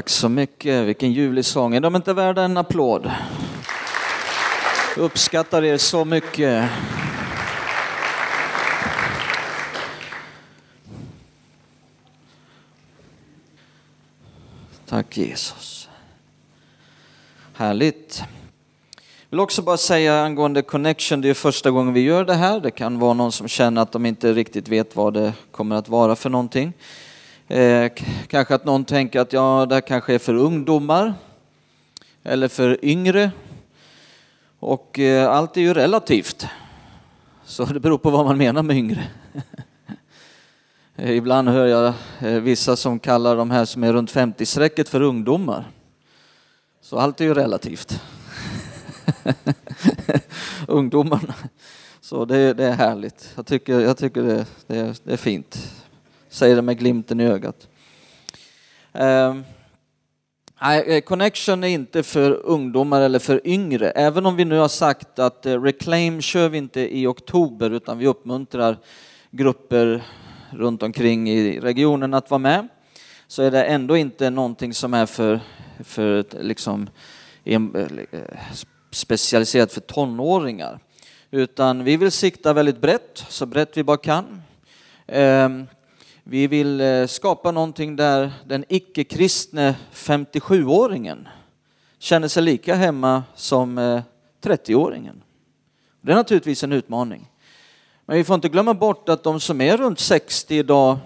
Tack så mycket, vilken ljuvlig sång. Är de inte värda en applåd? Jag uppskattar er så mycket. Tack Jesus. Härligt. Jag vill också bara säga angående Connection, det är första gången vi gör det här. Det kan vara någon som känner att de inte riktigt vet vad det kommer att vara för någonting. Eh, kanske att någon tänker att ja, det här kanske är för ungdomar eller för yngre. Och eh, allt är ju relativt. Så det beror på vad man menar med yngre. Ibland hör jag eh, vissa som kallar de här som är runt 50-strecket för ungdomar. Så allt är ju relativt. Ungdomarna. Så det, det, är härligt. Jag tycker, jag tycker det, det, det är fint. Säger det med glimten i ögat. Ehm, eh, connection är inte för ungdomar eller för yngre. Även om vi nu har sagt att eh, Reclaim kör vi inte i oktober utan vi uppmuntrar grupper runt omkring i regionen att vara med. Så är det ändå inte någonting som är för, för liksom, eh, specialiserat för tonåringar. Utan vi vill sikta väldigt brett, så brett vi bara kan. Ehm, vi vill eh, skapa någonting där den icke-kristne 57-åringen känner sig lika hemma som eh, 30-åringen. Det är naturligtvis en utmaning. Men vi får inte glömma bort att de som är runt 60 idag,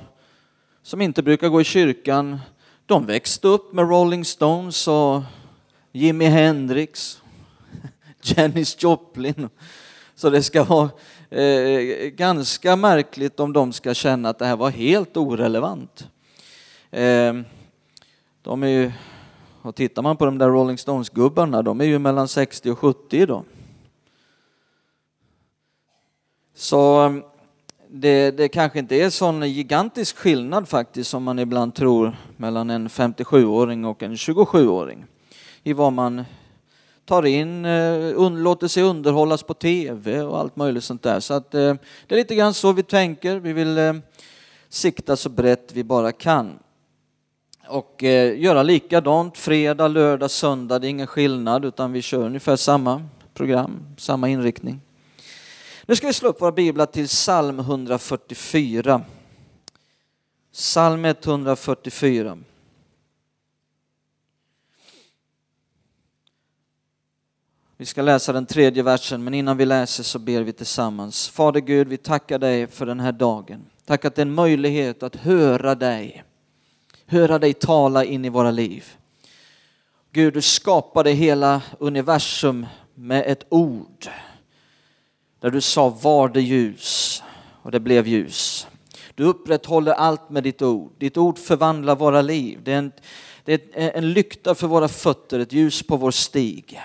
som inte brukar gå i kyrkan, de växte upp med Rolling Stones och Jimi Hendrix, Janis Joplin. Så det ska vara eh, ganska märkligt om de ska känna att det här var helt orelevant. Eh, de är ju, och tittar man på de där Rolling Stones-gubbarna, de är ju mellan 60 och 70 idag. Så mm, det, det kanske inte är sån gigantisk skillnad faktiskt som man ibland tror mellan en 57-åring och en 27-åring i vad man tar in, eh, låter sig underhållas på tv och allt möjligt sånt där. Så att, eh, det är lite grann så vi tänker. Vi vill eh, sikta så brett vi bara kan. Och göra likadant fredag, lördag, söndag. Det är ingen skillnad utan vi kör ungefär samma program, samma inriktning. Nu ska vi slå upp våra biblar till psalm 144. Psalm 144. Vi ska läsa den tredje versen, men innan vi läser så ber vi tillsammans. Fader Gud, vi tackar dig för den här dagen. Tack att det är en möjlighet att höra dig, höra dig tala in i våra liv. Gud, du skapade hela universum med ett ord. Där du sa var det ljus och det blev ljus. Du upprätthåller allt med ditt ord. Ditt ord förvandlar våra liv. Det är en, det är en lykta för våra fötter, ett ljus på vår stig.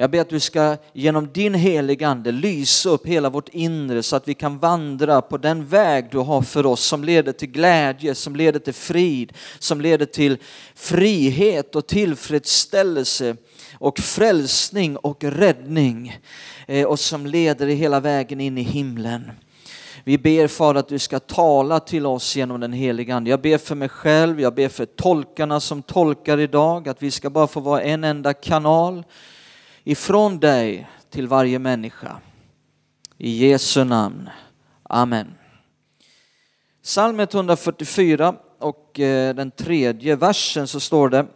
Jag ber att du ska genom din heliga Ande lysa upp hela vårt inre så att vi kan vandra på den väg du har för oss som leder till glädje, som leder till frid, som leder till frihet och tillfredsställelse och frälsning och räddning eh, och som leder hela vägen in i himlen. Vi ber Fader att du ska tala till oss genom den heliga Ande. Jag ber för mig själv, jag ber för tolkarna som tolkar idag, att vi ska bara få vara en enda kanal ifrån dig till varje människa. I Jesu namn. Amen. Psalm 144 och eh, den tredje versen så står det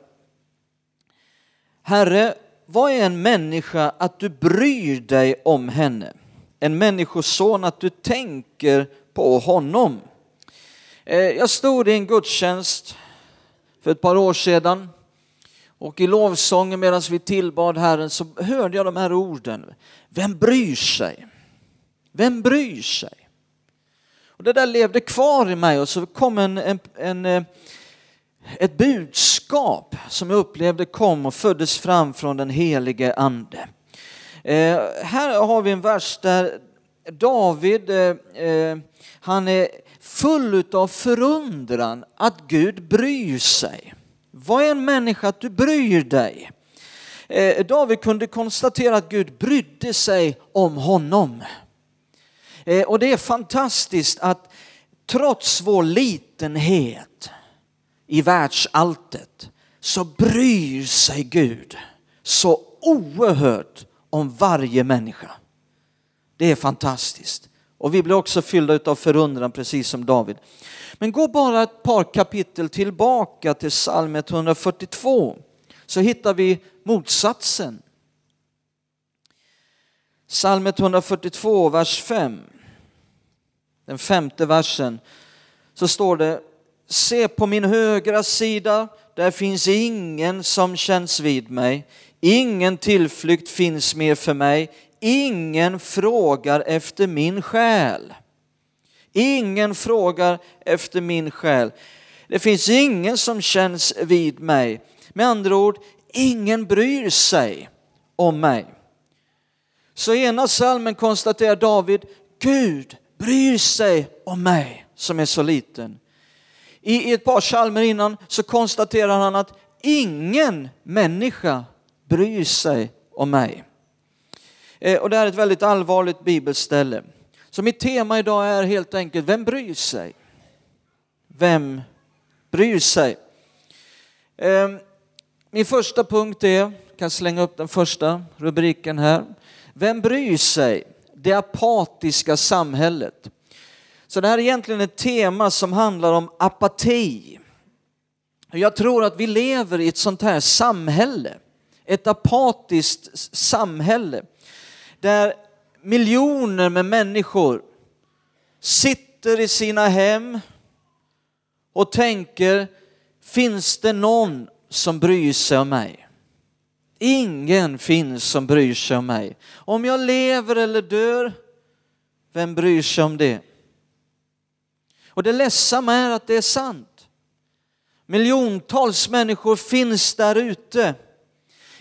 Herre, vad är en människa att du bryr dig om henne? En människoson att du tänker på honom. Eh, jag stod i en gudstjänst för ett par år sedan och i lovsången medan vi tillbad Herren så hörde jag de här orden. Vem bryr sig? Vem bryr sig? Och det där levde kvar i mig och så kom en, en, en, eh, ett budskap som jag upplevde kom och föddes fram från den helige ande. Eh, här har vi en vers där David, eh, eh han är full av förundran att Gud bryr sig. Vad är en människa att du bryr dig? Eh, David kunde konstatera att Gud brydde sig om honom. Eh, och det är fantastiskt att trots vår litenhet i världsalltet så bryr sig Gud så oerhört om varje människa. Det är fantastiskt. Och vi blir också fyllda av förundran precis som David. Men gå bara ett par kapitel tillbaka till psalm 142 så hittar vi motsatsen. Psalm 142, vers 5. Den femte versen. Så står det, se på min högra sida, där finns ingen som känns vid mig. Ingen tillflykt finns mer för mig. Ingen frågar efter min själ. Ingen frågar efter min själ. Det finns ingen som känns vid mig. Med andra ord, ingen bryr sig om mig. Så i ena salmen konstaterar David, Gud bryr sig om mig som är så liten. I ett par salmer innan så konstaterar han att ingen människa bryr sig om mig. Eh, och det är ett väldigt allvarligt bibelställe. Så mitt tema idag är helt enkelt, vem bryr sig? Vem bryr sig? Eh, min första punkt är, jag kan slänga upp den första rubriken här. Vem bryr sig? Det apatiska samhället. Så det här är egentligen ett tema som handlar om apati. Jag tror att vi lever i ett sånt här samhälle, ett apatiskt samhälle där miljoner med människor sitter i sina hem och tänker, finns det någon som bryr sig om mig? Ingen finns som bryr sig om mig. Om jag lever eller dör, vem bryr sig om det? Och det ledsamma är att det är sant. Miljontals människor finns där ute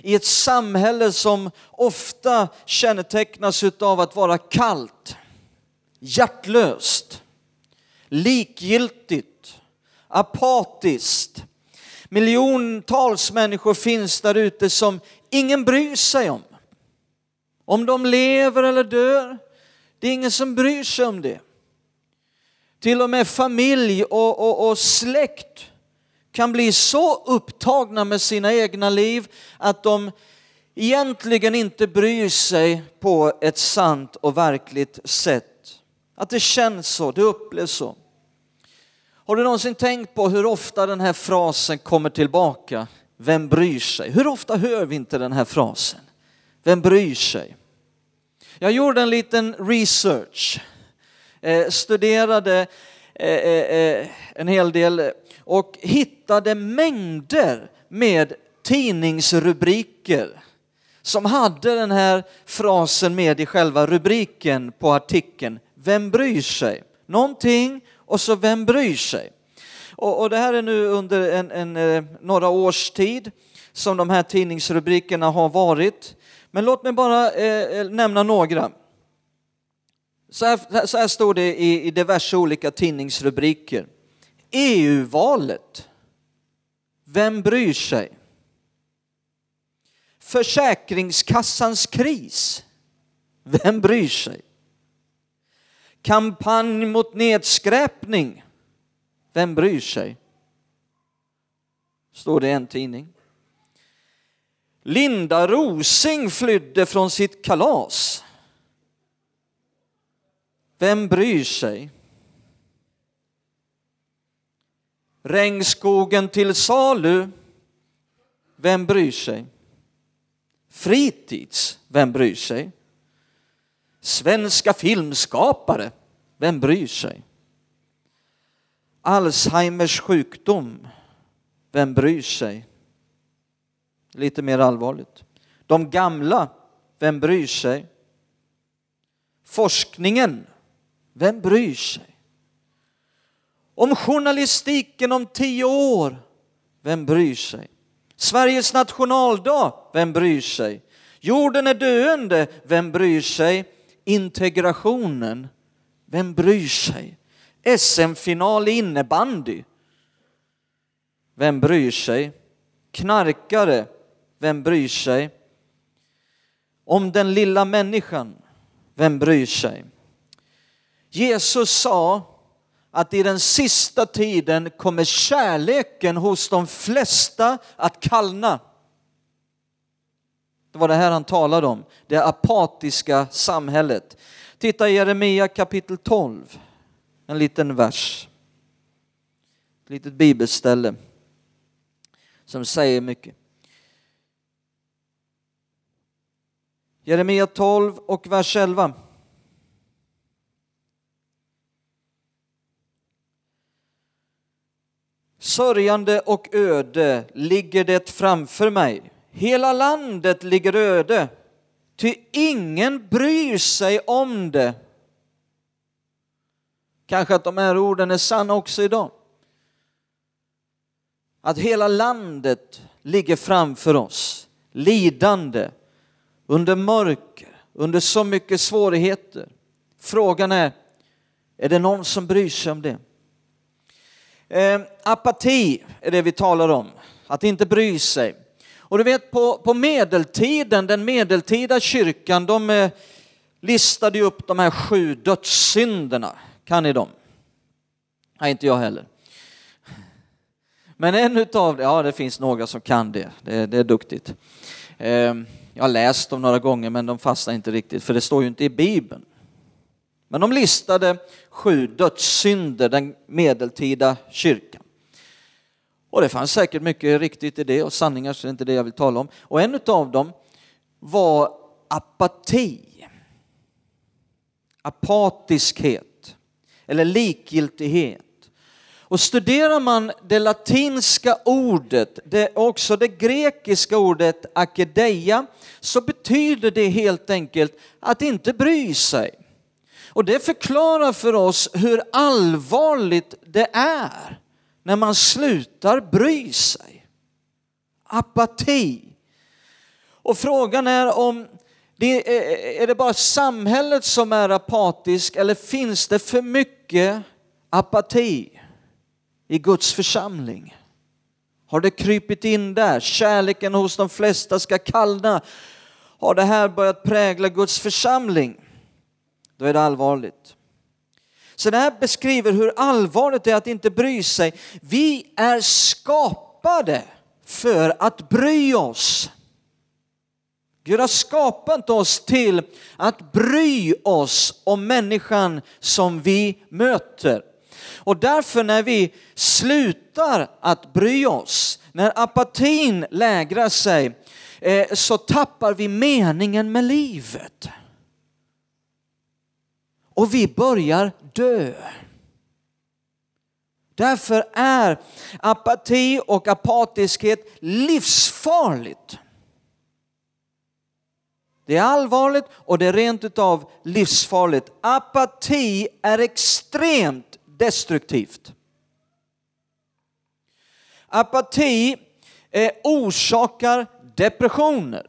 i ett samhälle som ofta kännetecknas av att vara kallt, hjärtlöst, likgiltigt, apatiskt. Miljontals människor finns där ute som ingen bryr sig om. Om de lever eller dör, det är ingen som bryr sig om det. Till och med familj och, och, och släkt kan bli så upptagna med sina egna liv att de egentligen inte bryr sig på ett sant och verkligt sätt. Att det känns så, det upplevs så. Har du någonsin tänkt på hur ofta den här frasen kommer tillbaka? Vem bryr sig? Hur ofta hör vi inte den här frasen? Vem bryr sig? Jag gjorde en liten research, eh, studerade Eh, eh, eh, en hel del och hittade mängder med tidningsrubriker som hade den här frasen med i själva rubriken på artikeln. Vem bryr sig? Någonting och så vem bryr sig? Och, och det här är nu under en, en, några års tid som de här tidningsrubrikerna har varit. Men låt mig bara eh nämna några. Så här, så här står det i, i diverse olika tidningsrubriker. EU-valet. Vem bryr sig? Försäkringskassans kris. Vem bryr sig? Kampanj mot nedskräpning. Vem bryr sig? Står det i en tidning. Linda Rosing flydde från sitt kalas. Vem bryr sig? Regnskogen till salu. Vem bryr sig? Fritids. Vem bryr sig? Svenska filmskapare. Vem bryr sig? Alzheimers sjukdom. Vem bryr sig? Lite mer allvarligt. De gamla. Vem bryr sig? Forskningen. Vem bryr sig? Om journalistiken om tio år, vem bryr sig? Sveriges nationaldag, vem bryr sig? Jorden är döende, vem bryr sig? Integrationen, vem bryr sig? SM-final i innebandy, vem bryr sig? Knarkare, vem bryr sig? Om den lilla människan, vem bryr sig? Jesus sa att i den sista tiden kommer kärleken hos de flesta att kallna. Det var det här han talade om, det apatiska samhället. Titta i Jeremia kapitel 12, en liten vers. Ett litet bibelställe som säger mycket. Jeremia 12 och vers 11. Sörjande och öde ligger det framför mig. Hela landet ligger öde, ty ingen bryr sig om det. Kanske att de här orden är sanna också idag. Att hela landet ligger framför oss, lidande, under mörker, under så mycket svårigheter. Frågan är, är det någon som bryr sig om det? Eh, apati är det vi talar om, att inte bry sig. Och du vet på, på medeltiden, den medeltida kyrkan, de eh, listade ju upp de här sju dödssynderna. Kan ni dem? Nej, inte jag heller. Men en utav det, ja det finns några som kan det, det, det är duktigt. Eh, jag har läst dem några gånger men de fastnar inte riktigt för det står ju inte i Bibeln. Men de listade sju dödssynder, den medeltida kyrkan. Och det fanns säkert mycket riktigt i det och sanningar, så det är inte det jag vill tala om. Och en av dem var apati. Apatiskhet eller likgiltighet. Och studerar man det latinska ordet, det, också det grekiska ordet akedeia, så betyder det helt enkelt att inte bry sig. Och det förklarar för oss hur allvarligt det är när man slutar bry sig. Apati. Och frågan är om det är, är det bara samhället som är apatisk eller finns det för mycket apati i Guds församling? Har det krypit in där? Kärleken hos de flesta ska kallna. Har det här börjat prägla Guds församling? Då är det allvarligt. Så det här beskriver hur allvarligt det är att inte bry sig. Vi är skapade för att bry oss. Gud har skapat oss till att bry oss om människan som vi möter. Och därför när vi slutar att bry oss, när apatin lägrar sig, eh, så tappar vi meningen med livet. Och vi börjar dö. Därför är apati och apatiskhet livsfarligt. Det är allvarligt och det är rent utav livsfarligt. Apati är extremt destruktivt. Apati eh, orsakar depressioner.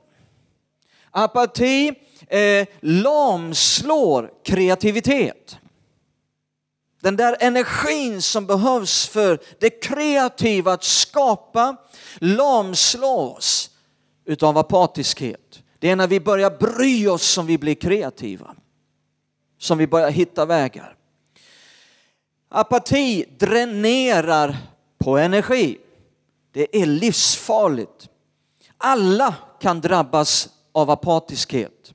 Apati eh, lamslår kreativitet. Den där energin som behövs för det kreativa att skapa lamslås utav apatiskhet. Det är när vi börjar bry oss som vi blir kreativa. Som vi börjar hitta vägar. Apati dränerar på energi. Det är livsfarligt. Alla kan drabbas av apatiskhet.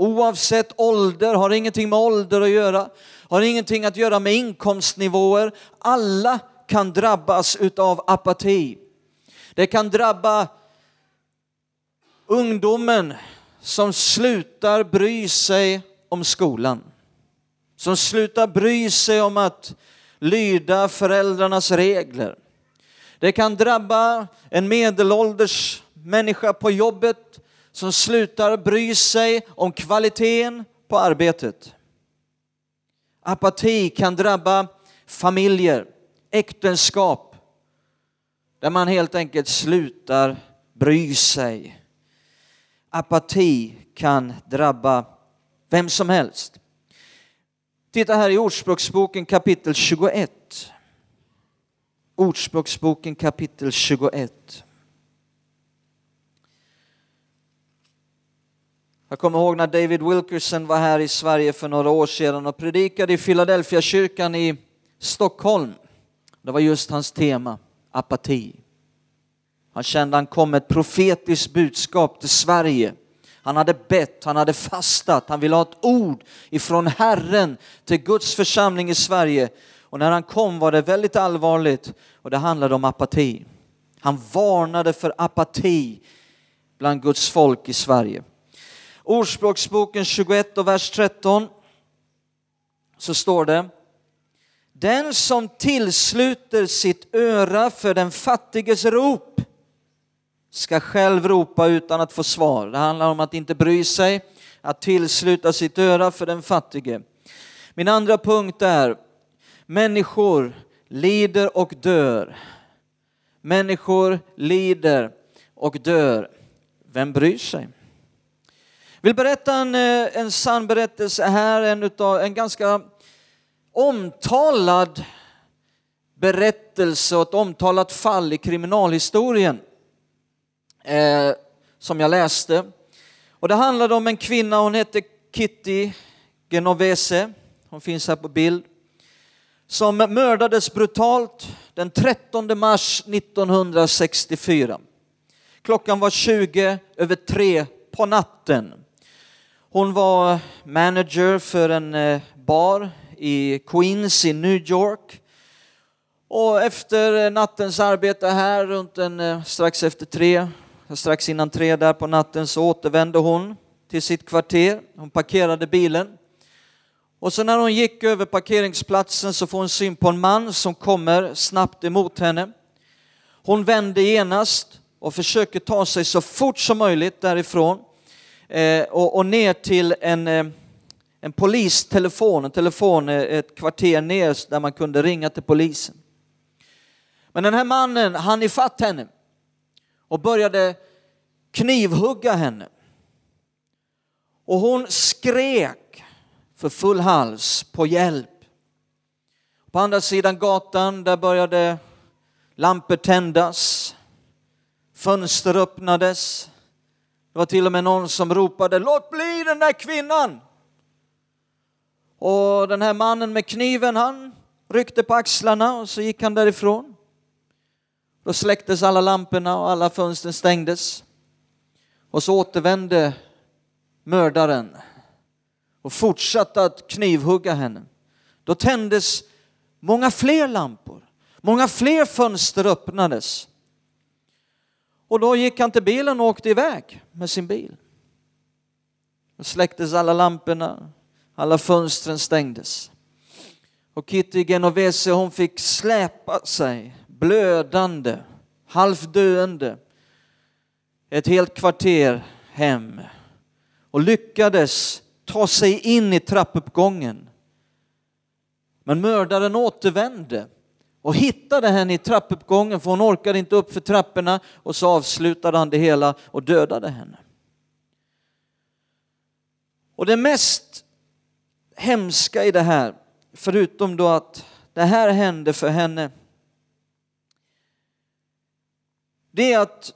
Oavsett ålder, har ingenting med ålder att göra, har ingenting att göra med inkomstnivåer. Alla kan drabbas utav apati. Det kan drabba ungdomen som slutar bry sig om skolan. Som slutar bry sig om att lyda föräldrarnas regler. Det kan drabba en medelålders människa på jobbet som slutar bry sig om kvaliteten på arbetet. Apati kan drabba familjer, äktenskap, där man helt enkelt slutar bry sig. Apati kan drabba vem som helst. Titta här i Ordspråksboken kapitel 21. Ordspråksboken kapitel 21. Jag kommer ihåg när David Wilkerson var här i Sverige för några år sedan och predikade i Philadelphia kyrkan i Stockholm. Det var just hans tema, apati. Han kände att han kom med ett profetiskt budskap till Sverige. Han hade bett, han hade fastat, han ville ha ett ord ifrån Herren till Guds församling i Sverige. Och när han kom var det väldigt allvarligt och det handlade om apati. Han varnade för apati bland Guds folk i Sverige. Ordspråksboken 21 och vers 13 så står det Den som tillsluter sitt öra för den fattiges rop ska själv ropa utan att få svar. Det handlar om att inte bry sig, att tillsluta sitt öra för den fattige. Min andra punkt är människor lider och dör. Människor lider och dör. Vem bryr sig? Jag vill berätta en, eh, en sann berättelse här, en, utav, en ganska omtalad berättelse och ett omtalat fall i kriminalhistorien eh, som jag läste. Och det handlade om en kvinna, hon hette Kitty Genovese, hon finns här på bild, som mördades brutalt den 13 mars 1964. Klockan var 20 över tre på natten. Hon var manager för en eh, bar i Queens i New York. Och efter eh, nattens arbete här, runt en, eh, strax efter tre, strax innan tre där på natten, så återvände hon till sitt kvarter. Hon parkerade bilen. Och så när hon gick över parkeringsplatsen så får hon syn på en man som kommer snabbt emot henne. Hon vänder genast och försöker ta sig så fort som möjligt därifrån eh, och, och, ner till en, eh, en polistelefon, en telefon eh, ett kvarter ner där man kunde ringa till polisen. Men den här mannen, han ifatt henne och började knivhugga henne. Och hon skrek för full hals på hjälp. På andra sidan gatan där började lampor tändas, fönster öppnades. Det var till och med någon som ropade låt bli den där kvinnan. Och den här mannen med kniven han ryckte på axlarna och så gick han därifrån. Då släcktes alla lamporna och alla fönster stängdes. Och så återvände mördaren och fortsatte att knivhugga henne. Då tändes många fler lampor, många fler fönster öppnades. Och då gick han till bilen och åkte iväg med sin bil. Då släcktes alla lamporna, alla fönstren stängdes. Och Kitty Genovese hon fick släpa sig blödande, halvdöende ett helt kvarter hem och lyckades ta sig in i trappuppgången. Men mördaren återvände och hittade henne i trappuppgången för hon orkade inte upp för trapporna och så avslutade han det hela och dödade henne. Och det mest hemska i det här, förutom då att det här hände för henne, det är att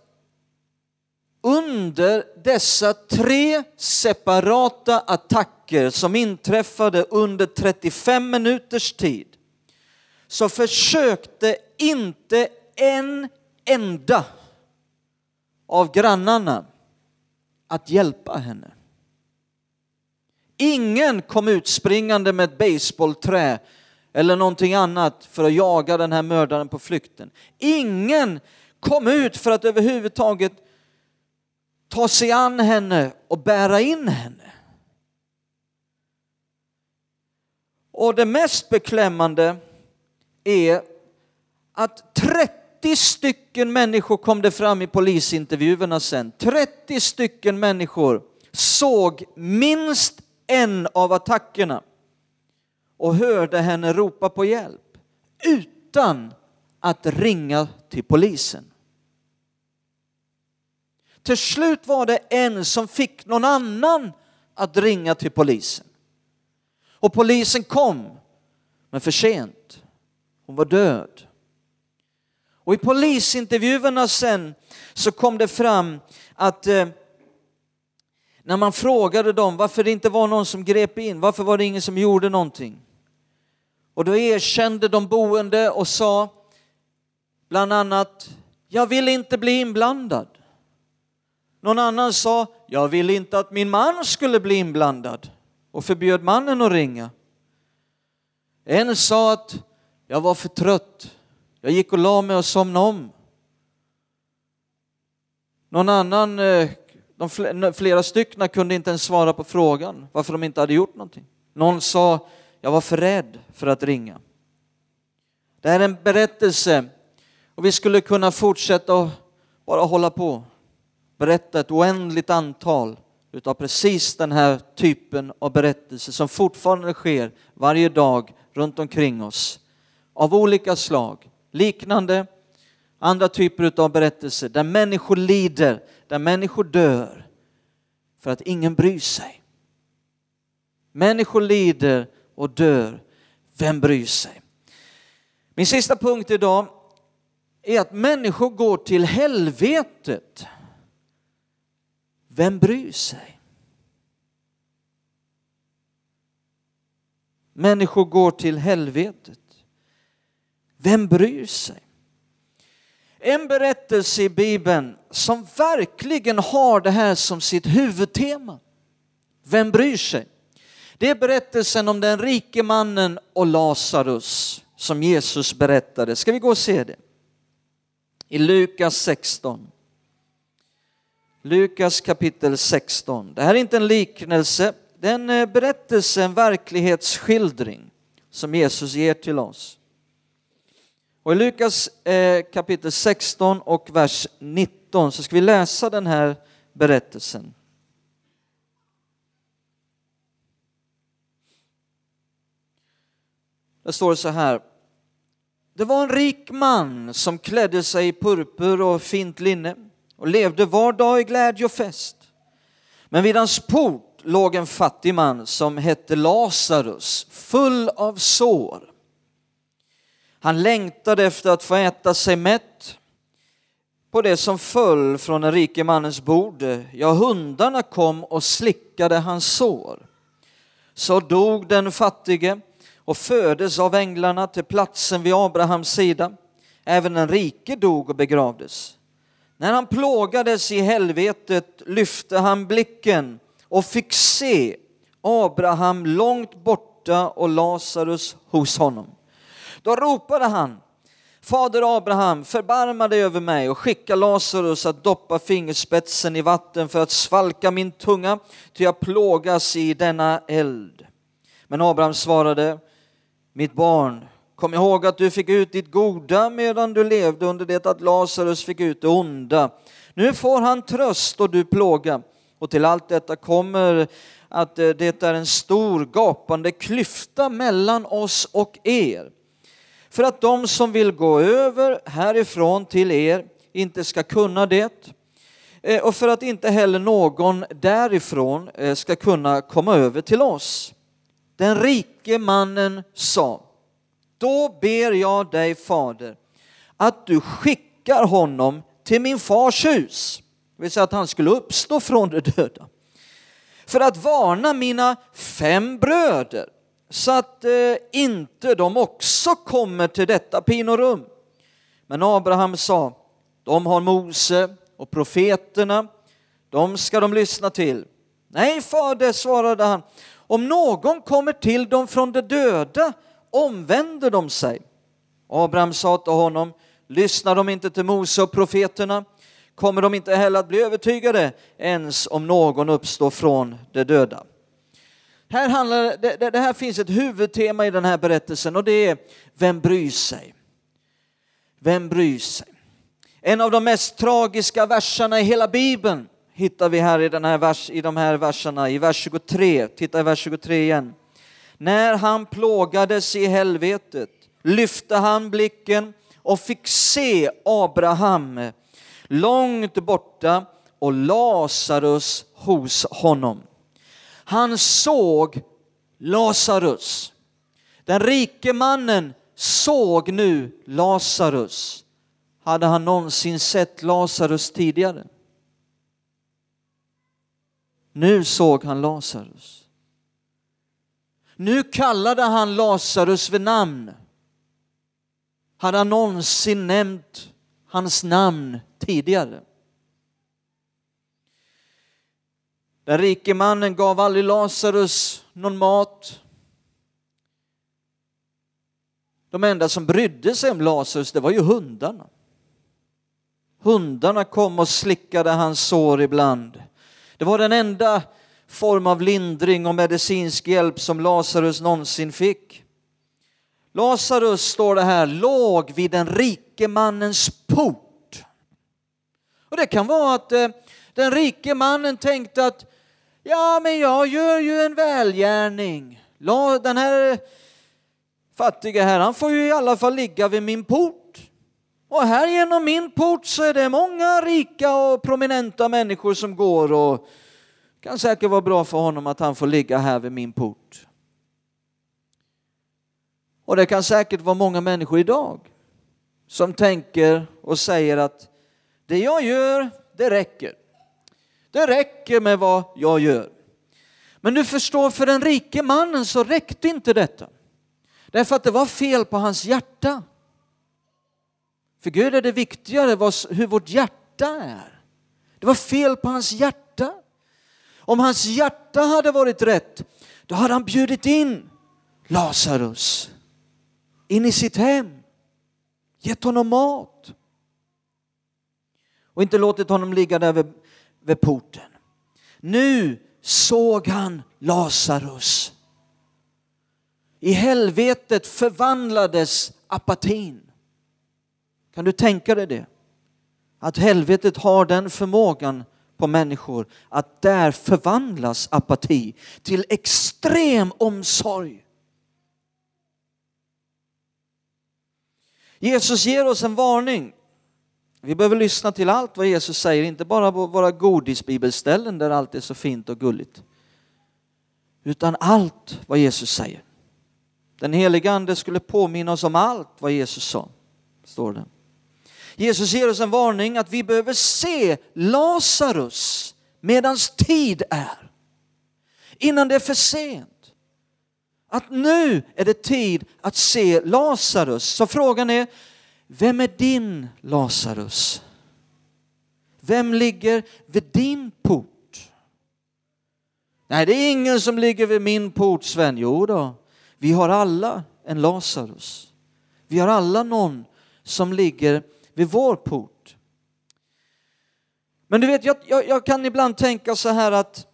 under dessa tre separata attacker som inträffade under 35 minuters tid så försökte inte en enda av grannarna att hjälpa henne. Ingen kom ut springande med ett baseballträ eller någonting annat för att jaga den här mördaren på flykten. Ingen kom ut för att överhuvudtaget ta sig an henne och bära in henne. Och det mest beklämmande är att 30 stycken människor kom det fram i polisintervjuerna sen. 30 stycken människor såg minst en av attackerna och hörde henne ropa på hjälp utan att ringa till polisen. Till slut var det en som fick någon annan att ringa till polisen. Och polisen kom, men för sent. Hon var död. Och i polisintervjuerna sen så kom det fram att eh, när man frågade dem varför det inte var någon som grep in, varför var det ingen som gjorde någonting? Och då erkände de boende och sa bland annat, jag vill inte bli inblandad. Någon annan sa, jag vill inte att min man skulle bli inblandad och förbjöd mannen att ringa. En sa att jag var för trött, jag gick och la mig och somnade om. Någon annan, eh, de flera stycken kunde inte ens svara på frågan varför de inte hade gjort någonting. Någon sa, jag var för rädd för att ringa. Det här är en berättelse och vi skulle kunna fortsätta och bara hålla på. Berätta ett oändligt antal utav precis den här typen av berättelser som fortfarande sker varje dag runt omkring oss. Av olika slag, liknande andra typer av berättelser där människor lider, där människor dör för att ingen bryr sig. Människor lider och dör. Vem bryr sig? Min sista punkt idag är att människor går till helvetet. Vem bryr sig? Människor går till helvetet. Vem bryr sig? En berättelse i Bibeln som verkligen har det här som sitt huvudtema. Vem bryr sig? Det är berättelsen om den rike mannen och Lazarus som Jesus berättade. Ska vi gå och se det? I Lukas 16. Lukas kapitel 16. Det här är inte en liknelse, det är en eh, berättelse, en verklighetsskildring som Jesus ger till oss. Och I Lukas eh, kapitel 16 och vers 19 så ska vi läsa den här berättelsen. Där står det så här. Det var en rik man som klädde sig i purpur och fint linne och levde var dag i glädje och fest. Men vid hans port låg en fattig man som hette Lazarus, full av sår. Han längtade efter att få äta sig mätt på det som föll från den rike mannens bord. Ja, hundarna kom och slickade hans sår. Så dog den fattige och föddes av änglarna till platsen vid Abrahams sida. Även den rike dog och begravdes. När han plågades i helvetet lyfte han blicken och fick se Abraham långt borta och Lazarus hos honom. Då ropade han Fader Abraham, förbarma dig över mig och skicka Lazarus att doppa fingerspetsen i vatten för att svalka min tunga, till jag plågas i denna eld. Men Abraham svarade, mitt barn, kom ihåg att du fick ut ditt goda medan du levde under det att Lazarus fick ut det onda. Nu får han tröst och du plåga. Och till allt detta kommer att eh, det är en stor gapande klyfta mellan oss och er. För att de som vill gå över härifrån till er inte ska kunna det eh, och för att inte heller någon därifrån eh, ska kunna komma över till oss. Den rike mannen sa, då ber jag dig fader att du skickar honom till min fars hus, det vill säga att han skulle uppstå från de döda, för att varna mina fem bröder så att eh, inte de också kommer till detta pinorum. Men Abraham sa, de har Mose och profeterna, de ska de lyssna till. Nej, fader, svarade han, om någon kommer till dem från de döda omvänder de sig. Abraham sa till honom, lyssnar de inte till Mose och profeterna kommer de inte heller att bli övertygade ens om någon uppstår från de döda. Här handlar, det, det här finns ett huvudtema i den här berättelsen och det är vem bryr sig? Vem bryr sig? En av de mest tragiska verserna i hela Bibeln hittar vi här i, den här vers, i de här verserna, i vers 23. Titta i vers 23 igen. När han plågades i helvetet lyfte han blicken och fick se Abraham långt borta och Lazarus hos honom. Han såg Lazarus. Den rike mannen såg nu Lazarus. Hade han någonsin sett Lazarus tidigare? Nu såg han Lazarus. Nu kallade han Lazarus vid namn. Hade han någonsin nämnt hans namn tidigare? Den rike mannen gav aldrig Lazarus någon mat. De enda som brydde sig om Lazarus, det var ju hundarna. Hundarna kom och slickade hans sår ibland. Det var den enda form av lindring och medicinsk hjälp som Lazarus någonsin fick. Lazarus, står det här, låg vid den rike mannens port. Och det kan vara att eh, den rike mannen tänkte att ja, men jag gör ju en välgärning. Den här fattiga här, han får ju i alla fall ligga vid min port. Och här genom min port så är det många rika och prominenta människor som går och kan säkert vara bra för honom att han får ligga här vid min port. Och det kan säkert vara många människor idag som tänker och säger att det jag gör, det räcker. Det räcker med vad jag gör. Men du förstår, för den rike mannen så räckte inte detta. Därför att det var fel på hans hjärta. För Gud är det viktigare hur vårt hjärta är. Det var fel på hans hjärta. Om hans hjärta hade varit rätt, då hade han bjudit in Lazarus in i sitt hem, gett honom mat och inte låtit honom ligga där vid, vid porten. Nu såg han Lazarus. I helvetet förvandlades apatin. Kan du tänka dig det? Att helvetet har den förmågan på människor att där förvandlas apati till extrem omsorg. Jesus ger oss en varning. Vi behöver lyssna till allt vad Jesus säger, inte bara på våra godisbibelställen där allt är så fint och gulligt. Utan allt vad Jesus säger. Den helige Ande skulle påminna oss om allt vad Jesus sa, står det. Jesus ger oss en varning att vi behöver se Lazarus medans tid är. Innan det är för sent. Att nu är det tid att se Lazarus. Så frågan är, vem är din Lazarus? Vem ligger vid din port? Nej, det är ingen som ligger vid min port, Sven. Jo då, vi har alla en Lazarus. Vi har alla någon som ligger vid vår port. Men du vet, jag, jag, jag kan ibland tänka så här att,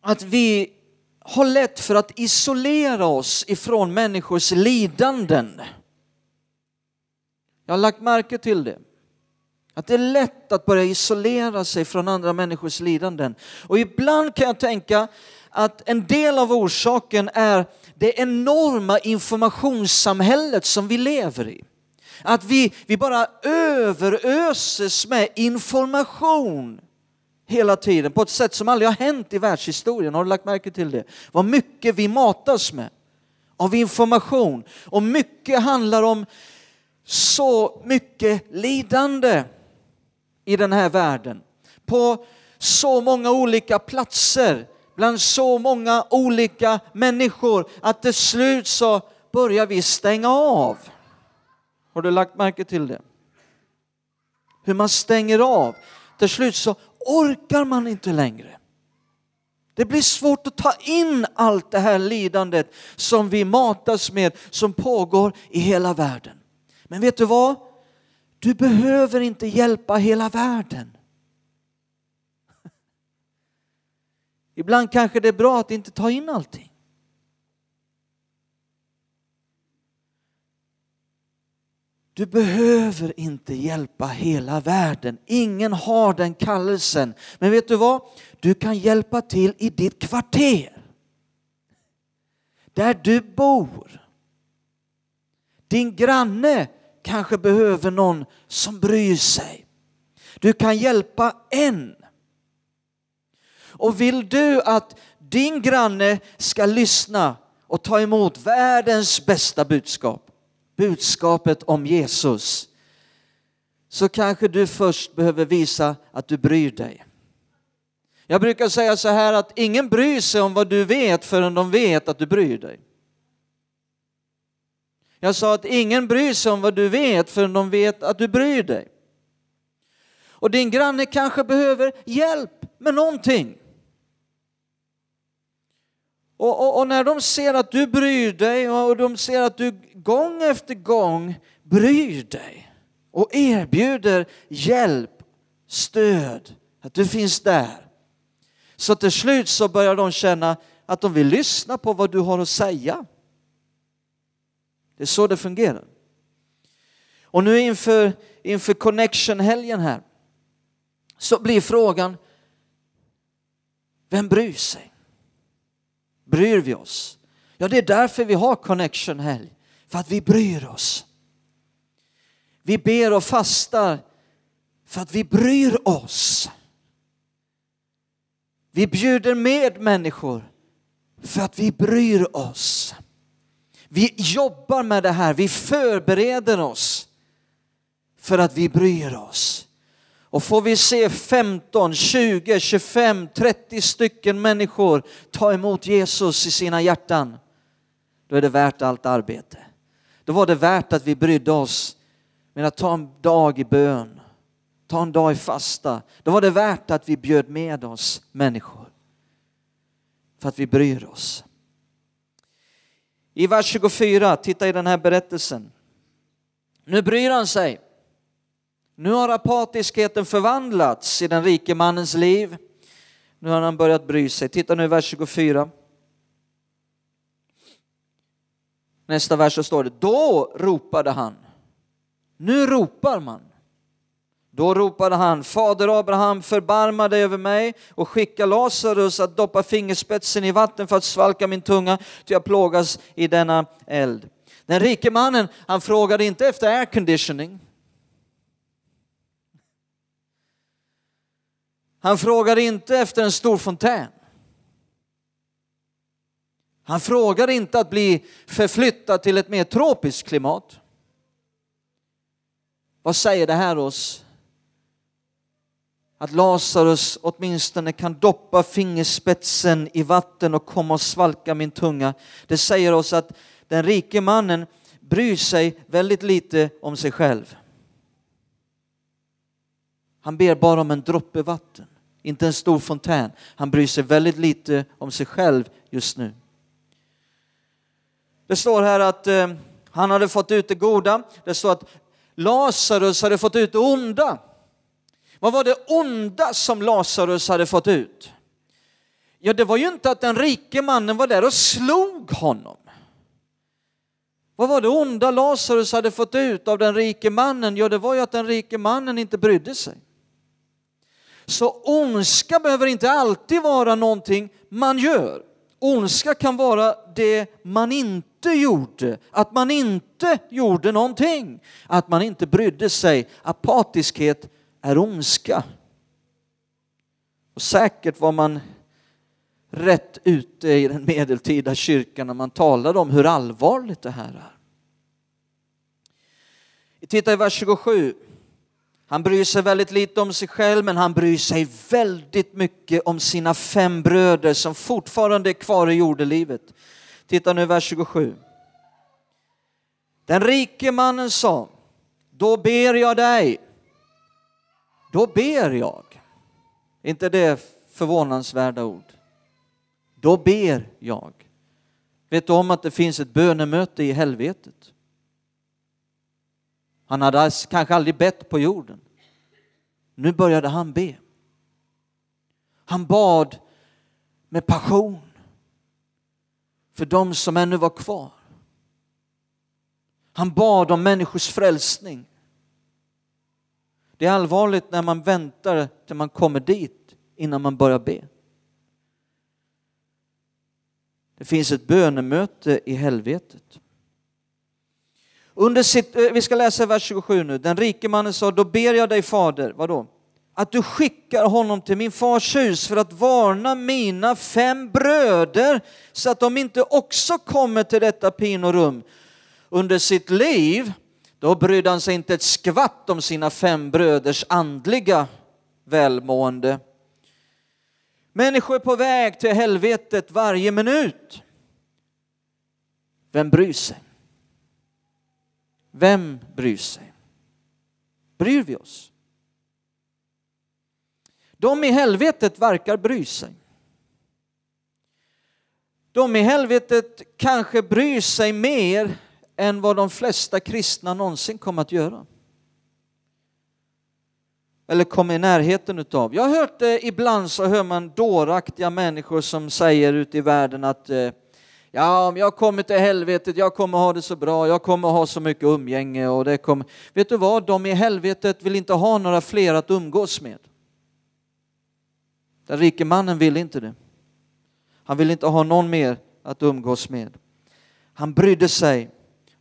att vi har lätt för att isolera oss ifrån människors lidanden. Jag har lagt märke till det. Att det är lätt att börja isolera sig från andra människors lidanden. Och ibland kan jag tänka att en del av orsaken är det enorma informationssamhället som vi lever i. Att vi, vi bara överöses med information hela tiden på ett sätt som aldrig har hänt i världshistorien. Har du lagt märke till det? Vad mycket vi matas med av information och mycket handlar om så mycket lidande i den här världen. På så många olika platser, bland så många olika människor att till slut så börjar vi stänga av. Har du lagt märke till det? Hur man stänger av. Till slut så orkar man inte längre. Det blir svårt att ta in allt det här lidandet som vi matas med, som pågår i hela världen. Men vet du vad? Du behöver inte hjälpa hela världen. Ibland kanske det är bra att inte ta in allting. Du behöver inte hjälpa hela världen. Ingen har den kallelsen. Men vet du vad? Du kan hjälpa till i ditt kvarter. Där du bor. Din granne kanske behöver någon som bryr sig. Du kan hjälpa en. Och vill du att din granne ska lyssna och ta emot världens bästa budskap budskapet om Jesus så kanske du först behöver visa att du bryr dig. Jag brukar säga så här att ingen bryr sig om vad du vet förrän de vet att du bryr dig. Jag sa att ingen bryr sig om vad du vet förrän de vet att du bryr dig. Och din granne kanske behöver hjälp med någonting. Och, och, och, när de ser att du bryr dig och de ser att du gång efter gång bryr dig och erbjuder hjälp, stöd, att du finns där. Så till slut så börjar de känna att de vill lyssna på vad du har att säga. Det är så det fungerar. Och nu inför, inför Connection-helgen här så blir frågan, vem bryr sig? Bryr vi oss? Ja, det är därför vi har Connection-helg, för att vi bryr oss. Vi ber och fastar för att vi bryr oss. Vi bjuder med människor för att vi bryr oss. Vi jobbar med det här, vi förbereder oss för att vi bryr oss. Och får vi se 15, 20, 25, 30 stycken människor ta emot Jesus i sina hjärtan, då är det värt allt arbete. Då var det värt att vi brydde oss med att ta en dag i bön, ta en dag i fasta. Då var det värt att vi bjöd med oss människor. För att vi bryr oss. I vers 24, titta i den här berättelsen. Nu bryr han sig. Nu har apatiskheten förvandlats i den rike mannens liv. Nu har han börjat bry sig. Titta nu i vers 24. Nästa vers så står det, då ropade han. Nu ropar man. Då ropade han, Fader Abraham, förbarma dig över mig och skicka Lazarus att doppa fingerspetsen i vatten för att svalka min tunga, ty jag plågas i denna eld. Den rike mannen, han frågade inte efter air conditioning. Han frågade inte efter en stor fontän. Han frågade inte att bli förflyttad till ett mer tropiskt klimat. Vad säger det här oss? Att Lazarus åtminstone kan doppa fingerspetsen i vatten och komma och svalka min tunga. Det säger oss att den rike mannen bryr sig väldigt lite om sig själv. Han ber bara om en droppe vatten, inte en stor fontän. Han bryr sig väldigt lite om sig själv just nu. Det står här att eh, han hade fått ut det goda. Det står att Lazarus hade fått ut det onda. Vad var det onda som Lazarus hade fått ut? Ja, det var ju inte att den rike mannen var där och slog honom. Vad var det onda Lazarus hade fått ut av den rike mannen? Ja, det var ju att den rike mannen inte brydde sig. Så ondska behöver inte alltid vara någonting man gör. Ondska kan vara det man inte gjorde, att man inte gjorde någonting, att man inte brydde sig. Apatiskhet är ondska. Och säkert var man rätt ute i den medeltida kyrkan när man talade om hur allvarligt det här är. Vi tittar i vers 27. Han bryr sig väldigt lite om sig själv men han bryr sig väldigt mycket om sina fem bröder som fortfarande är kvar i jordelivet. Titta nu vers 27. Den rike mannen sa, då ber jag dig, då ber jag. inte det förvånansvärda ord? Då ber jag. Vet du om att det finns ett bönemöte i helvetet? Han hade kanske aldrig bett på jorden. Nu började han be. Han bad med passion för de som ännu var kvar. Han bad om människors frälsning. Det är allvarligt när man väntar till man kommer dit innan man börjar be. Det finns ett bönemöte i helvetet. Under sitt, eh, vi ska läsa vers 27 nu. Den rike mannen sa, då ber jag dig fader, vadå? Att du skickar honom till min fars hus för att varna mina fem bröder så att de inte också kommer till detta pinorum. Under sitt liv, då brydde han sig inte ett skvatt om sina fem bröders andliga välmående. Människor är på väg till helvetet varje minut. Vem bryr sig? Vem bryr sig? Bryr vi oss? De i helvetet verkar bry sig. De i helvetet kanske bryr sig mer än vad de flesta kristna någonsin kommer att göra. Eller kommer i närheten utav. Jag har hört det ibland så hör man dåraktiga människor som säger ute i världen att eh, ja, om jag kommer till helvetet, jag kommer ha det så bra, jag kommer ha så mycket umgänge och det kommer... Vet du vad, de i helvetet vill inte ha några fler att umgås med. Den rike mannen vill inte det. Han vill inte ha någon mer att umgås med. Han brydde sig.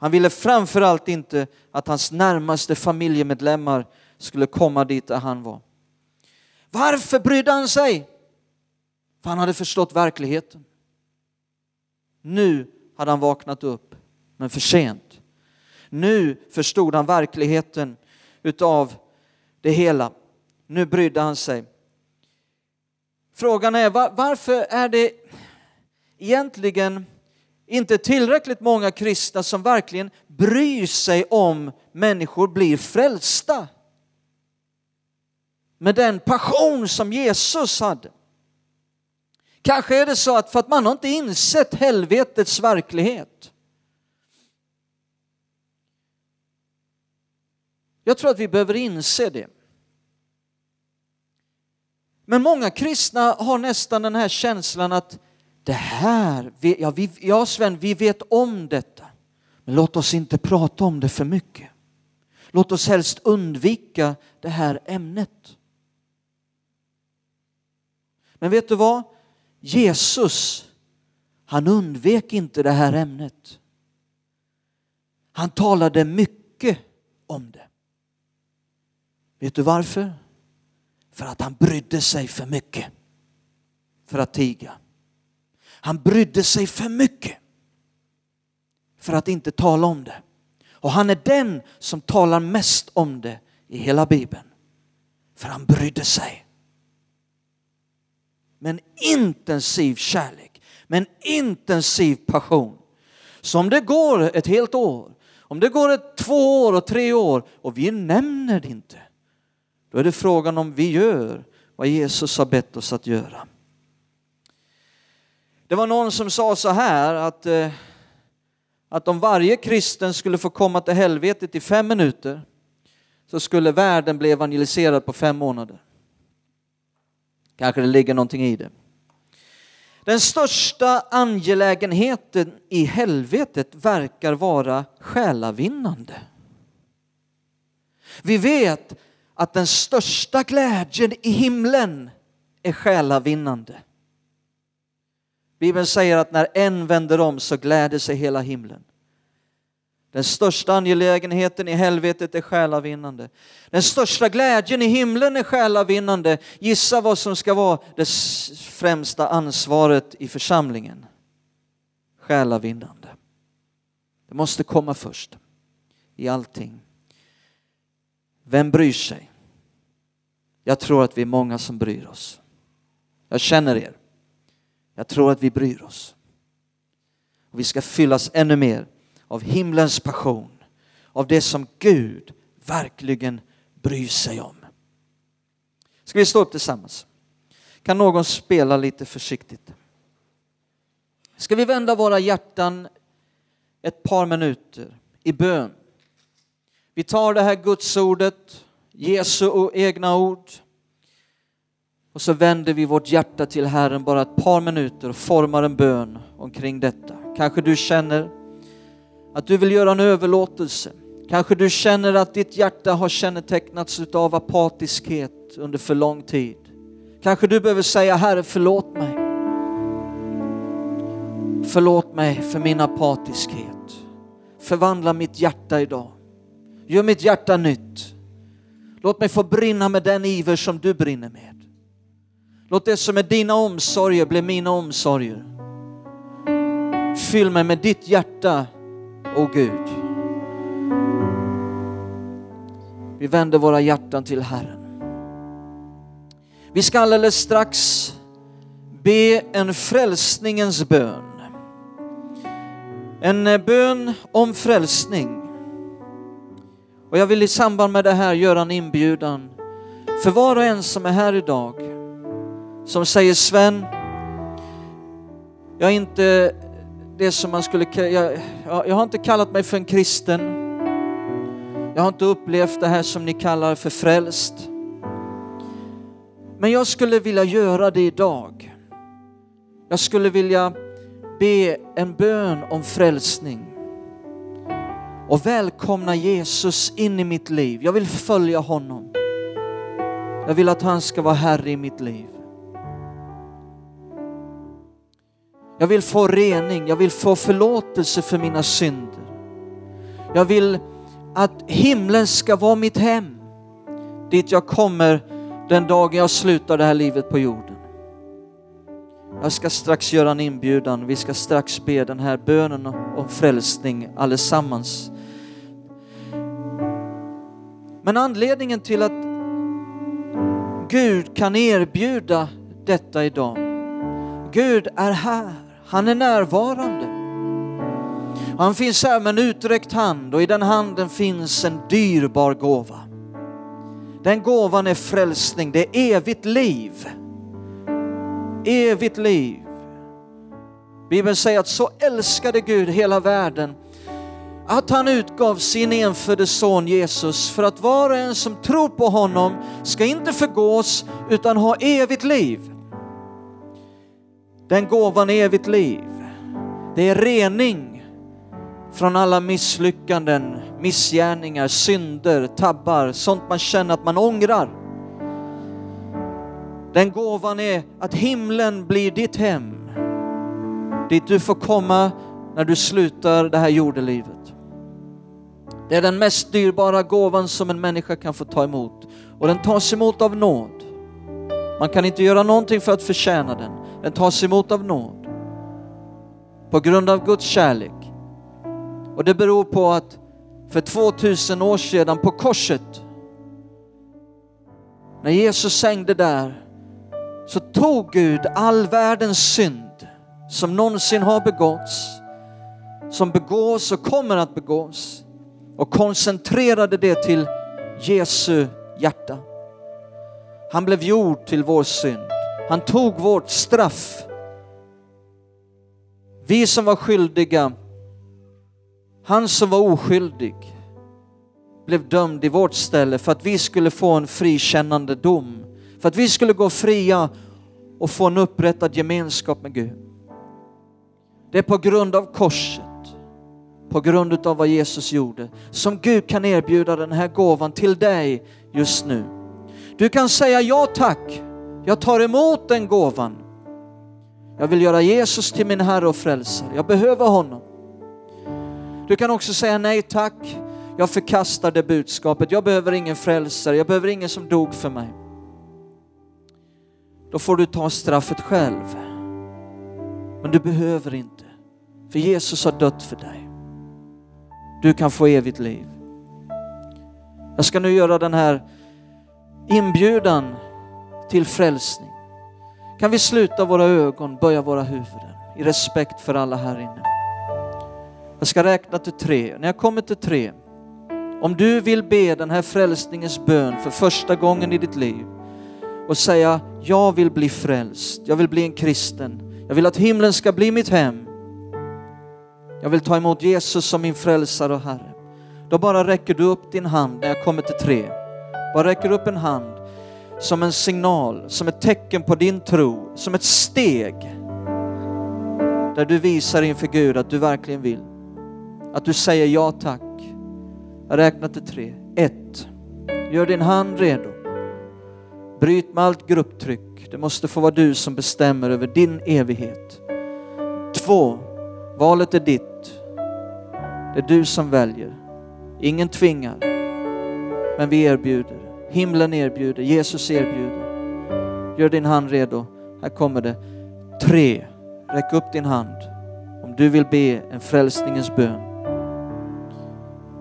Han ville framförallt inte att hans närmaste familjemedlemmar skulle komma dit där han var. Varför brydde han sig? För han hade förstått verkligheten. Nu hade han vaknat upp, men för sent. Nu förstod han verkligheten utav det hela. Nu brydde han sig. Frågan är varför är det egentligen inte tillräckligt många kristna som verkligen bryr sig om människor blir frälsta. Med den passion som Jesus hade. Kanske är det så att för att man har inte insett helvetets verklighet. Jag tror att vi behöver inse det. Men många kristna har nästan den här känslan att det här, ja, vi, ja Sven, vi vet om detta. Men låt oss inte prata om det för mycket. Låt oss helst undvika det här ämnet. Men vet du vad? Jesus, han undvek inte det här ämnet. Han talade mycket om det. Vet du varför? För att han brydde sig för mycket för att tiga. Han brydde sig för mycket för att inte tala om det. Och han är den som talar mest om det i hela Bibeln. För han brydde sig. Med en intensiv kärlek, med en intensiv passion. Så om det går ett helt år, om det går ett två år och tre år och vi nämner det inte, då är det frågan om vi gör vad Jesus har bett oss att göra. Det var någon som sa så här att, eh, att om varje kristen skulle få komma till helvetet i fem minuter så skulle världen bli evangeliserad på fem månader. Kanske det ligger någonting i det. Den största angelägenheten i helvetet verkar vara själavinnande. Vi vet att den största glädjen i himlen är själavinnande. Bibeln säger att när en vänder om så gläder sig hela himlen. Den största angelägenheten i helvetet är själavinnande. Den största glädjen i himlen är själavinnande. Gissa vad som ska vara det främsta ansvaret i församlingen. Själavinnande. Det måste komma först i allting. Vem bryr sig? Jag tror att vi är många som bryr oss. Jag känner er. Jag tror att vi bryr oss. Och vi ska fyllas ännu mer av himlens passion, av det som Gud verkligen bryr sig om. Ska vi stå upp tillsammans? Kan någon spela lite försiktigt? Ska vi vända våra hjärtan ett par minuter i bön? Vi tar det här gudsordet, Jesu egna ord, och så vänder vi vårt hjärta till Herren bara ett par minuter och formar en bön omkring detta. Kanske du känner att du vill göra en överlåtelse. Kanske du känner att ditt hjärta har kännetecknats av apatiskhet under för lång tid. Kanske du behöver säga Herre förlåt mig. Förlåt mig för min apatiskhet. Förvandla mitt hjärta idag. Gör mitt hjärta nytt. Låt mig få brinna med den iver som du brinner med. Låt det som är dina omsorger bli mina omsorger. Fyll mig med ditt hjärta, o oh Gud. Vi vänder våra hjärtan till Herren. Vi ska alldeles strax be en frälsningens bön. En eh, bön om frälsning. Och jag vill i samband med det här göra en inbjudan för var och en som är här idag, som säger Sven, jag är inte det som man skulle jag, jag har inte kallat mig för en kristen. Jag har inte upplevt det här som ni kallar för frälst. Men jag skulle vilja göra det idag. Jag skulle vilja be en bön om frälsning och välkomna Jesus in i mitt liv. Jag vill följa honom. Jag vill att han ska vara Herre i mitt liv. Jag vill få rening, jag vill få förlåtelse för mina synder. Jag vill att himlen ska vara mitt hem, dit jag kommer den dagen jag slutar det här livet på jorden. Jag ska strax göra en inbjudan, vi ska strax be den här bönen om frälsning allesammans. Men anledningen till att Gud kan erbjuda detta idag, Gud är här, han är närvarande. Han finns här med en uträckt hand och i den handen finns en dyrbar gåva. Den gåvan är frälsning, det är evigt liv. Evigt liv. Bibeln säger att så älskade Gud hela världen att han utgav sin enfödde son Jesus för att var och en som tror på honom ska inte förgås utan ha evigt liv. Den gåvan är evigt liv. Det är rening från alla misslyckanden, missgärningar, synder, tabbar, sånt man känner att man ångrar. Den gåvan är att himlen blir ditt hem, dit du får komma när du slutar det här jordelivet. Det är den mest dyrbara gåvan som en människa kan få ta emot och den tas emot av nåd. Man kan inte göra någonting för att förtjäna den. Den tas emot av nåd. På grund av Guds kärlek. Och det beror på att för 2000 år sedan på korset, när Jesus hängde där, så tog Gud all världens synd som någonsin har begåtts, som begås och kommer att begås och koncentrerade det till Jesu hjärta. Han blev gjord till vår synd. Han tog vårt straff. Vi som var skyldiga, han som var oskyldig blev dömd i vårt ställe för att vi skulle få en frikännande dom. För att vi skulle gå fria och få en upprättad gemenskap med Gud. Det är på grund av korset på grund av vad Jesus gjorde, som Gud kan erbjuda den här gåvan till dig just nu. Du kan säga ja tack, jag tar emot den gåvan. Jag vill göra Jesus till min Herre och frälsare, jag behöver honom. Du kan också säga nej tack, jag förkastar det budskapet, jag behöver ingen frälsare, jag behöver ingen som dog för mig. Då får du ta straffet själv. Men du behöver inte, för Jesus har dött för dig. Du kan få evigt liv. Jag ska nu göra den här inbjudan till frälsning. Kan vi sluta våra ögon, böja våra huvuden i respekt för alla här inne. Jag ska räkna till tre. När jag kommer till tre, om du vill be den här frälsningens bön för första gången i ditt liv och säga, jag vill bli frälst, jag vill bli en kristen, jag vill att himlen ska bli mitt hem. Jag vill ta emot Jesus som min frälsare och Herre. Då bara räcker du upp din hand när jag kommer till tre. Bara räcker upp en hand som en signal, som ett tecken på din tro, som ett steg där du visar inför Gud att du verkligen vill. Att du säger ja tack. Jag räknar till tre. Ett. Gör din hand redo. Bryt med allt grupptryck. Det måste få vara du som bestämmer över din evighet. Två. Valet är ditt. Det är du som väljer. Ingen tvingar. Men vi erbjuder. Himlen erbjuder. Jesus erbjuder. Gör din hand redo. Här kommer det. Tre. Räck upp din hand om du vill be en frälsningens bön.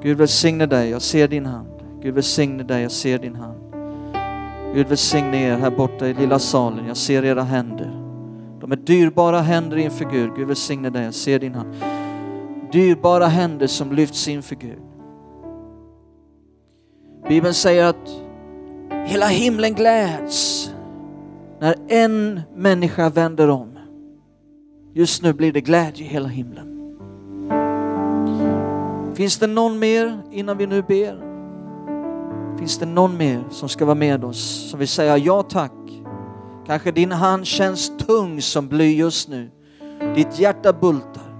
Gud välsigne dig, jag ser din hand. Gud välsigne dig, jag ser din hand. Gud välsigne er här borta i lilla salen, jag ser era händer. De är dyrbara händer inför Gud. Gud välsigne dig, jag ser din hand. Dyrbara händer som lyfts inför Gud. Bibeln säger att hela himlen gläds när en människa vänder om. Just nu blir det glädje i hela himlen. Finns det någon mer innan vi nu ber? Finns det någon mer som ska vara med oss som vill säga ja tack? Kanske din hand känns tung som bly just nu. Ditt hjärta bultar.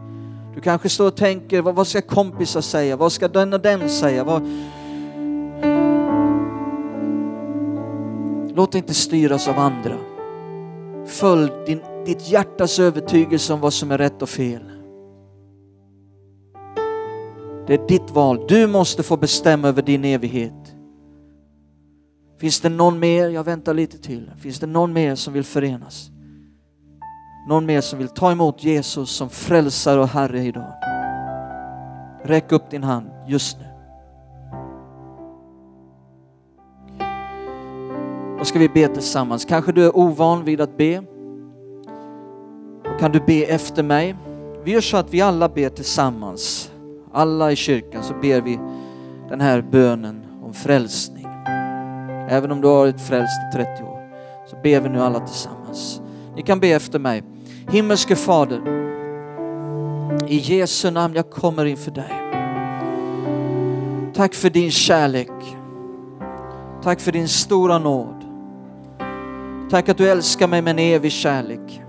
Du kanske står och tänker, vad, vad ska kompisar säga? Vad ska den och den säga? Vad... Låt dig inte styras av andra. Följ din, ditt hjärtas övertygelse om vad som är rätt och fel. Det är ditt val. Du måste få bestämma över din evighet. Finns det någon mer? Jag väntar lite till. Finns det någon mer som vill förenas? Någon mer som vill ta emot Jesus som frälsare och Herre idag? Räck upp din hand just nu. Då ska vi be tillsammans. Kanske du är ovan vid att be. Då kan du be efter mig. Vi gör så att vi alla ber tillsammans. Alla i kyrkan så ber vi den här bönen om frälsning. Även om du har varit frälst i 30 år så ber vi nu alla tillsammans. Ni kan be efter mig. Himmelske Fader, i Jesu namn jag kommer inför dig. Tack för din kärlek. Tack för din stora nåd. Tack att du älskar mig med en evig kärlek.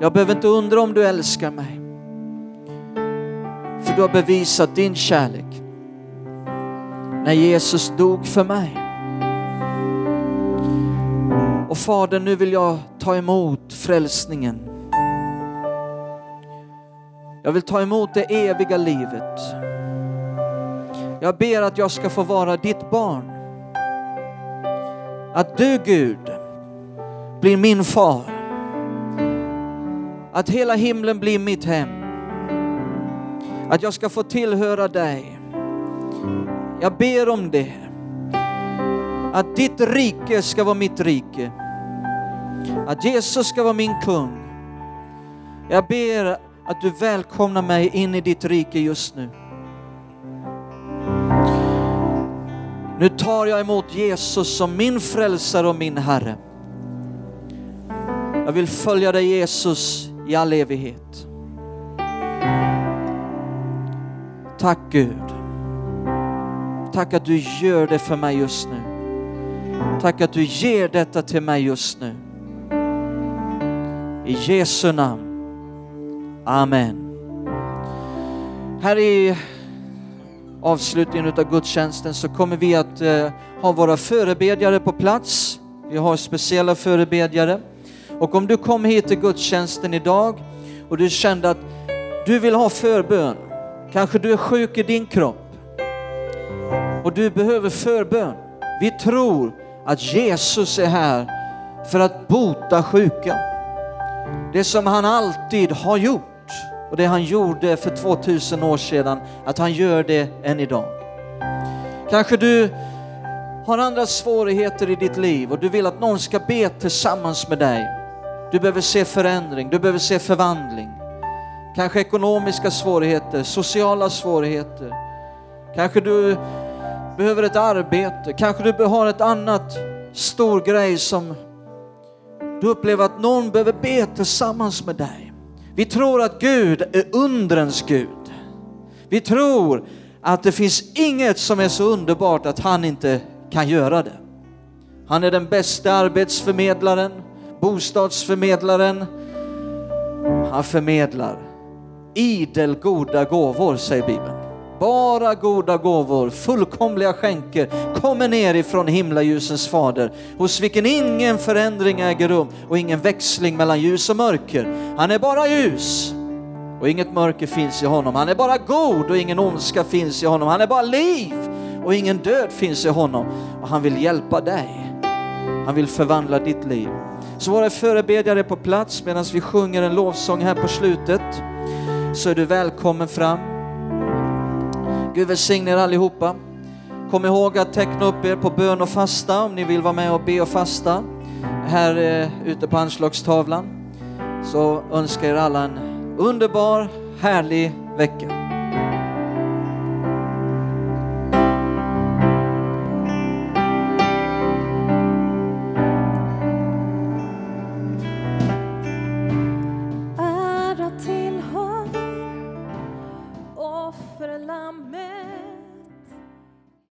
Jag behöver inte undra om du älskar mig. För du har bevisat din kärlek när Jesus dog för mig. Och Fader, nu vill jag ta emot frälsningen. Jag vill ta emot det eviga livet. Jag ber att jag ska få vara ditt barn. Att du Gud blir min far. Att hela himlen blir mitt hem. Att jag ska få tillhöra dig. Jag ber om det. Att ditt rike ska vara mitt rike. Att Jesus ska vara min kung. Jag ber att du välkomnar mig in i ditt rike just nu. Nu tar jag emot Jesus som min frälsare och min Herre. Jag vill följa dig Jesus i all evighet. Tack Gud. Tack att du gör det för mig just nu. Tack att du ger detta till mig just nu. I Jesu namn. Amen. Här i avslutningen av gudstjänsten så kommer vi att eh, ha våra förebedjare på plats. Vi har speciella förebedjare. Och om du kom hit till gudstjänsten idag och du kände att du vill ha förbön, kanske du är sjuk i din kropp och du behöver förbön. Vi tror att Jesus är här för att bota sjuka. Det som han alltid har gjort och det han gjorde för 2000 år sedan, att han gör det än idag. Kanske du har andra svårigheter i ditt liv och du vill att någon ska be tillsammans med dig. Du behöver se förändring, du behöver se förvandling. Kanske ekonomiska svårigheter, sociala svårigheter. Kanske du behöver ett arbete, kanske du har ett annat stor grej som du upplever att någon behöver be tillsammans med dig. Vi tror att Gud är undrens Gud. Vi tror att det finns inget som är så underbart att han inte kan göra det. Han är den bästa arbetsförmedlaren, bostadsförmedlaren. Han förmedlar idel goda gåvor, säger Bibeln. Bara goda gåvor, fullkomliga skänker kommer ner ifrån himlaljusens fader, hos vilken ingen förändring äger rum och ingen växling mellan ljus och mörker. Han är bara ljus och inget mörker finns i honom. Han är bara god och ingen ondska finns i honom. Han är bara liv och ingen död finns i honom. Och han vill hjälpa dig. Han vill förvandla ditt liv. Så våra förebedjare på plats medan vi sjunger en lovsång här på slutet så är du välkommen fram. Gud välsigne er allihopa. Kom ihåg att teckna upp er på bön och fasta om ni vill vara med och be och fasta här eh, ute på anslagstavlan. så önskar er alla en underbar, härlig vecka.